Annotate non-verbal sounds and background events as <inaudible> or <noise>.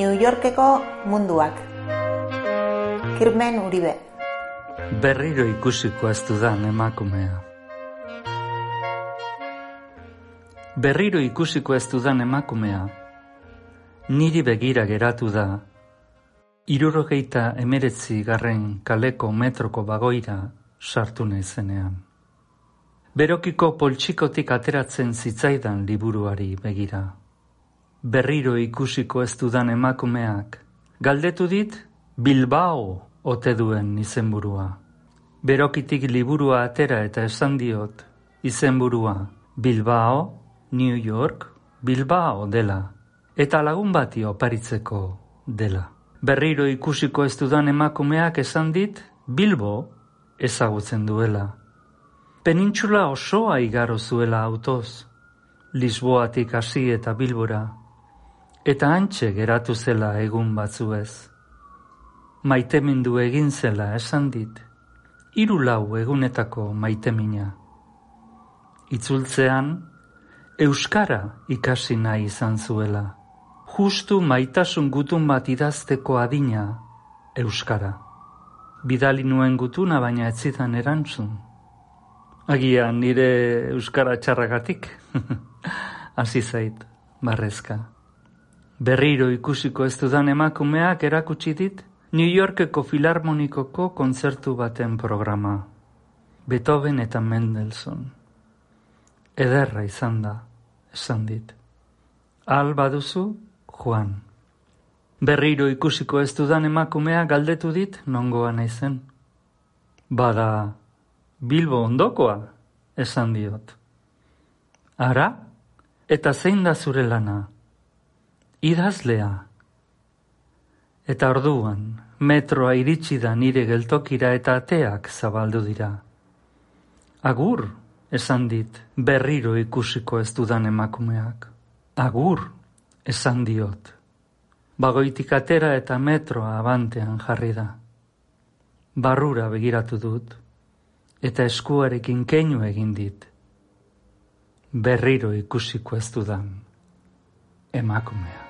Yorkeko munduak. Kirmen Uribe. Berriro ikusiko ez dudan emakumea. Berriro ikusiko ez dudan emakumea. Niri begira geratu da. Irurogeita emeretzi garren kaleko metroko bagoira sartu zenean. Berokiko poltsikotik ateratzen zitzaidan liburuari begira berriro ikusiko ez dudan emakumeak, galdetu dit Bilbao ote duen izenburua. Berokitik liburua atera eta esan diot izenburua Bilbao, New York, Bilbao dela, eta lagun bati oparitzeko dela. Berriro ikusiko ez dudan emakumeak esan dit Bilbo ezagutzen duela. Penintxula osoa igaro zuela autoz, Lisboatik hasi eta Bilbora, eta antxe geratu zela egun batzuez. Maitemindu egin zela esan dit, hiru lau egunetako maitemina. Itzultzean, Euskara ikasi nahi izan zuela. Justu maitasun gutun bat idazteko adina Euskara. Bidali nuen gutuna baina ez zidan erantzun. Agian nire Euskara txarragatik. <laughs> Hasi zait, barrezka. Berriro ikusiko ez dudan emakumeak erakutsi dit New Yorkeko Filarmonikoko kontzertu baten programa. Beethoven eta Mendelssohn. Ederra izan da, esan dit. Al baduzu, Juan. Berriro ikusiko ez dudan emakumea galdetu dit nongoa naizen. Bada, Bilbo ondokoa, esan diot. Ara, eta zein da zure lana? Idazlea. Eta orduan, metroa iritsi da nire geltokira eta ateak zabaldu dira. Agur, esan dit, berriro ikusiko ez dudan emakumeak. Agur, esan diot. Bagoitik atera eta metroa abantean jarri da. Barrura begiratu dut, eta eskuarekin keinu egin dit. Berriro ikusiko ez dudan emakumea.